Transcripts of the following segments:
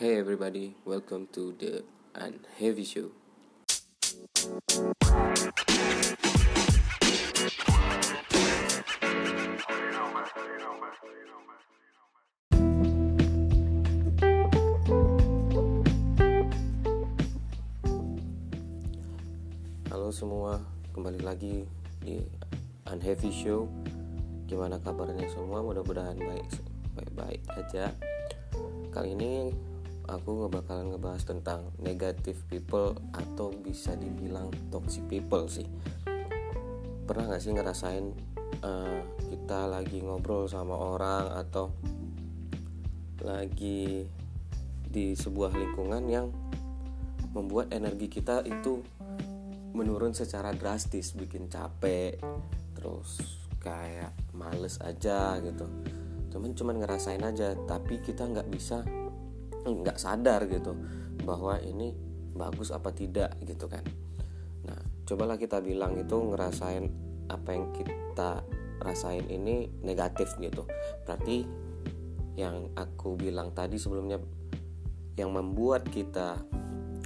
Hey everybody, welcome to the Unheavy Show. Halo semua, kembali lagi di Unheavy Show. Gimana kabarnya semua? Mudah-mudahan baik baik-baik aja. Kali ini aku ngebakalan ngebahas tentang negative people atau bisa dibilang toxic people sih. Pernah gak sih ngerasain uh, kita lagi ngobrol sama orang atau lagi di sebuah lingkungan yang membuat energi kita itu menurun secara drastis bikin capek terus kayak males aja gitu cuman cuman ngerasain aja tapi kita nggak bisa nggak sadar gitu bahwa ini bagus apa tidak gitu kan. Nah cobalah kita bilang itu ngerasain apa yang kita rasain ini negatif gitu. Berarti yang aku bilang tadi sebelumnya yang membuat kita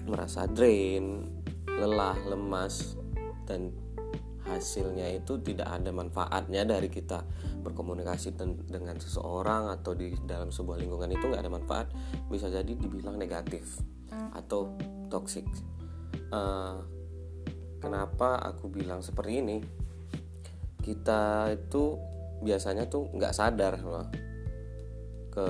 merasa drain lelah, lemas dan hasilnya itu tidak ada manfaatnya dari kita berkomunikasi dengan seseorang atau di dalam sebuah lingkungan itu nggak ada manfaat bisa jadi dibilang negatif atau toxic. Uh, kenapa aku bilang seperti ini? Kita itu biasanya tuh nggak sadar loh ke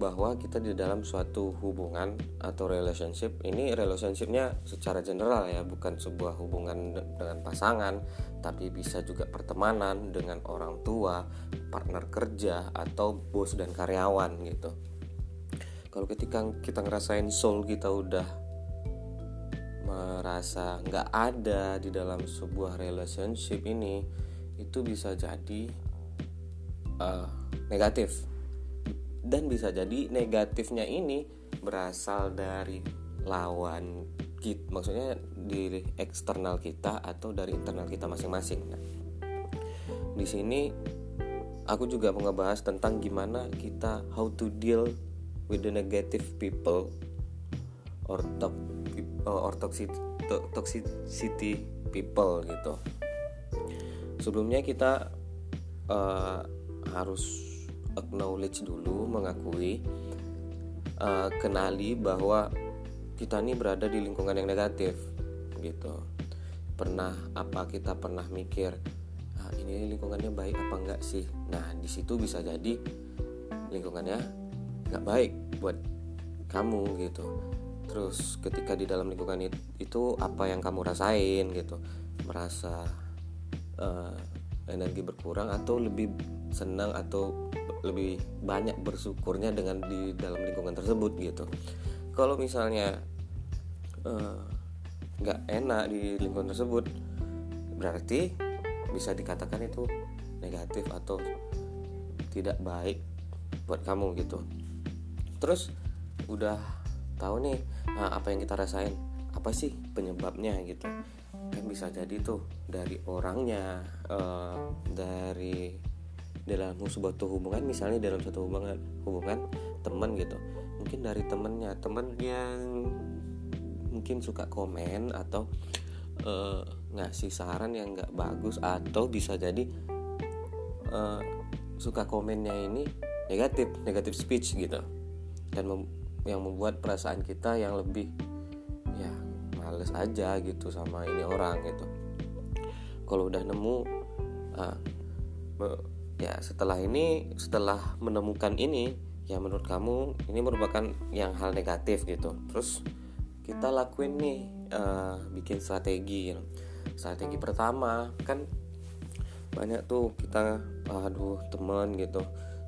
bahwa kita di dalam suatu hubungan atau relationship ini relationshipnya secara general ya bukan sebuah hubungan dengan pasangan tapi bisa juga pertemanan dengan orang tua partner kerja atau bos dan karyawan gitu. Kalau ketika kita ngerasain soul kita udah merasa nggak ada di dalam sebuah relationship ini itu bisa jadi uh, negatif dan bisa jadi negatifnya ini berasal dari lawan kita maksudnya di eksternal kita atau dari internal kita masing-masing. Nah, di sini aku juga mau ngebahas tentang gimana kita how to deal with the negative people or top or toxic toxicity people gitu. Sebelumnya kita uh, harus acknowledge dulu mengakui uh, kenali bahwa kita ini berada di lingkungan yang negatif gitu. Pernah apa kita pernah mikir ah, ini lingkungannya baik apa enggak sih? Nah di situ bisa jadi lingkungannya nggak baik buat kamu gitu. Terus ketika di dalam lingkungan itu apa yang kamu rasain gitu? Merasa uh, energi berkurang atau lebih senang atau lebih banyak bersyukurnya dengan di dalam lingkungan tersebut gitu. Kalau misalnya eh, nggak uh, enak di lingkungan tersebut berarti bisa dikatakan itu negatif atau tidak baik buat kamu gitu. Terus udah tahu nih nah, apa yang kita rasain? Apa sih penyebabnya gitu? Kan bisa jadi tuh dari orangnya uh, dari dalam sebuah hubungan misalnya dalam satu hubungan hubungan teman gitu. Mungkin dari temennya temen yang mungkin suka komen atau uh, ngasih saran yang nggak bagus atau bisa jadi uh, suka komennya ini negatif negatif speech gitu. Dan mem yang membuat perasaan kita yang lebih ya males aja gitu sama ini orang gitu. Kalau udah nemu uh, ya setelah ini setelah menemukan ini ya menurut kamu ini merupakan yang hal negatif gitu. Terus kita lakuin nih uh, bikin strategi. Strategi pertama kan banyak tuh kita aduh teman gitu.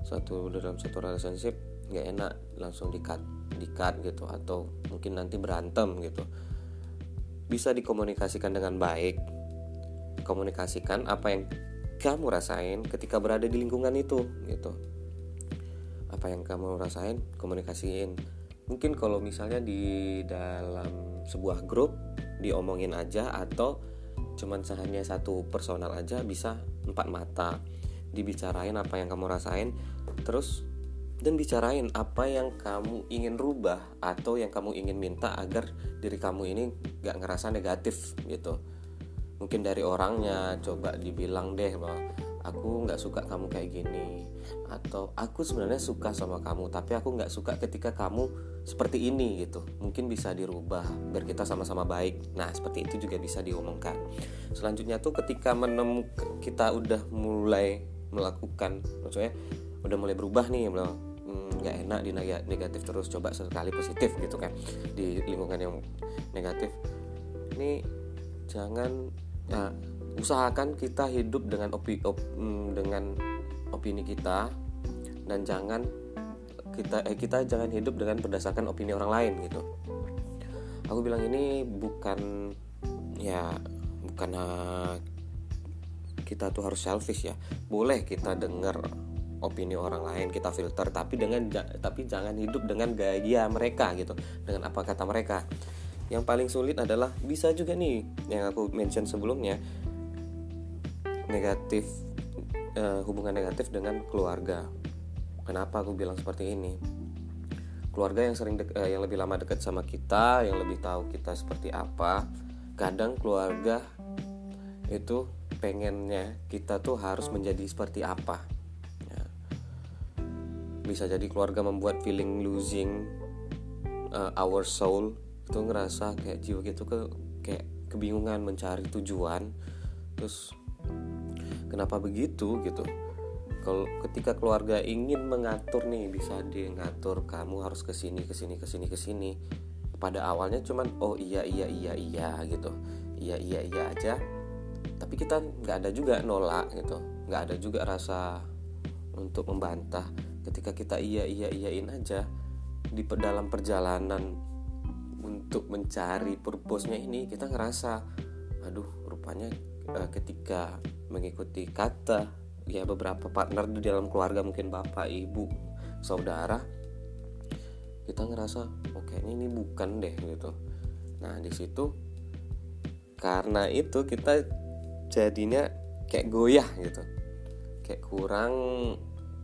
Satu dalam satu relationship nggak enak langsung dikat dikat gitu. Atau mungkin nanti berantem gitu. Bisa dikomunikasikan dengan baik. Komunikasikan apa yang kamu rasain ketika berada di lingkungan itu gitu. Apa yang kamu rasain komunikasiin. Mungkin kalau misalnya di dalam sebuah grup diomongin aja atau cuman hanya satu personal aja bisa empat mata. Dibicarain apa yang kamu rasain terus dan bicarain apa yang kamu ingin rubah atau yang kamu ingin minta agar diri kamu ini gak ngerasa negatif gitu mungkin dari orangnya coba dibilang deh bahwa aku nggak suka kamu kayak gini. Atau aku sebenarnya suka sama kamu tapi aku nggak suka ketika kamu seperti ini gitu. Mungkin bisa dirubah biar kita sama-sama baik. Nah seperti itu juga bisa diomongkan. Selanjutnya tuh ketika menemukan kita udah mulai melakukan maksudnya udah mulai berubah nih hmm, nggak enak di negatif terus coba sekali positif gitu kan di lingkungan yang negatif. Ini jangan nah, usahakan kita hidup dengan opi, op, mm, dengan opini kita dan jangan kita eh, kita jangan hidup dengan berdasarkan opini orang lain gitu. Aku bilang ini bukan ya bukan uh, kita tuh harus selfish ya. Boleh kita dengar opini orang lain kita filter tapi dengan tapi jangan hidup dengan gaya mereka gitu. Dengan apa kata mereka yang paling sulit adalah bisa juga nih yang aku mention sebelumnya negatif uh, hubungan negatif dengan keluarga. Kenapa aku bilang seperti ini? Keluarga yang sering uh, yang lebih lama dekat sama kita, yang lebih tahu kita seperti apa, kadang keluarga itu pengennya kita tuh harus menjadi seperti apa. Ya. Bisa jadi keluarga membuat feeling losing uh, our soul itu ngerasa kayak jiwa gitu ke kayak kebingungan mencari tujuan. Terus kenapa begitu gitu? Kalau ketika keluarga ingin mengatur nih bisa dia ngatur kamu harus ke sini ke sini ke sini ke sini. Pada awalnya cuman oh iya iya iya iya gitu. Iya iya iya aja. Tapi kita nggak ada juga nolak gitu. Nggak ada juga rasa untuk membantah. Ketika kita iya iya iyain aja di dalam perjalanan untuk mencari purpose-nya ini kita ngerasa aduh rupanya uh, ketika mengikuti kata ya beberapa partner di dalam keluarga mungkin bapak ibu saudara kita ngerasa oke oh, ini bukan deh gitu. Nah di situ karena itu kita jadinya kayak goyah gitu. Kayak kurang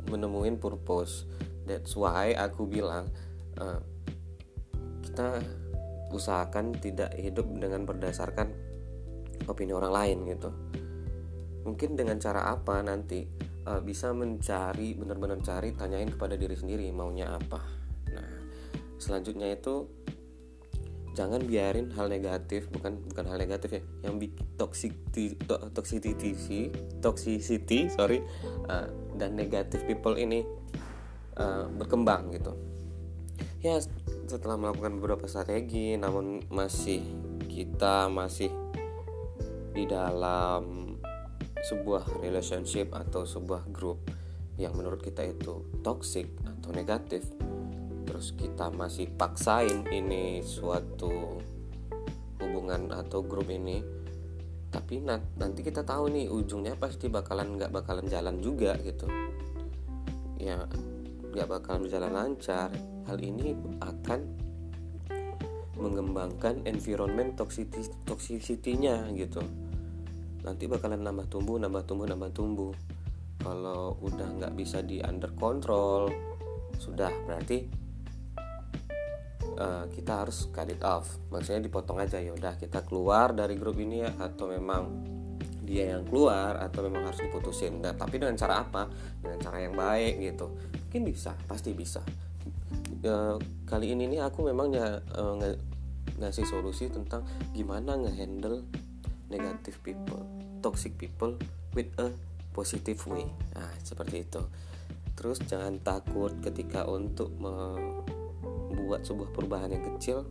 menemuin purpose. That's why aku bilang uh, kita usahakan tidak hidup dengan berdasarkan opini orang lain gitu. Mungkin dengan cara apa nanti uh, bisa mencari benar-benar cari tanyain kepada diri sendiri maunya apa. Nah selanjutnya itu jangan biarin hal negatif bukan bukan hal negatif ya yang bikin toxicity to, toxicity toxicity sorry uh, dan negatif people ini uh, berkembang gitu. Ya setelah melakukan beberapa strategi namun masih kita masih di dalam sebuah relationship atau sebuah grup yang menurut kita itu toxic atau negatif. Terus kita masih paksain ini suatu hubungan atau grup ini. Tapi nanti kita tahu nih ujungnya pasti bakalan nggak bakalan jalan juga gitu. Ya nggak bakalan berjalan lancar hal ini akan mengembangkan environment toxicity toxicity-nya gitu. Nanti bakalan nambah tumbuh nambah tumbuh nambah tumbuh. Kalau udah nggak bisa di under control sudah berarti uh, kita harus cut it off. Maksudnya dipotong aja ya udah kita keluar dari grup ini ya atau memang dia yang keluar atau memang harus diputusin. Nah, tapi dengan cara apa? Dengan cara yang baik gitu mungkin bisa pasti bisa uh, kali ini nih aku memang ya, ng ngasih solusi tentang gimana ngehandle negative people, toxic people with a positive way. Nah, seperti itu. Terus jangan takut ketika untuk membuat sebuah perubahan yang kecil.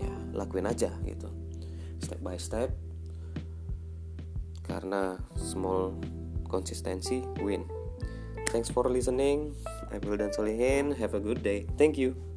Ya, lakuin aja gitu. Step by step. Karena small konsistensi win. Thanks for listening. I will dan Solihin. Have a good day. Thank you.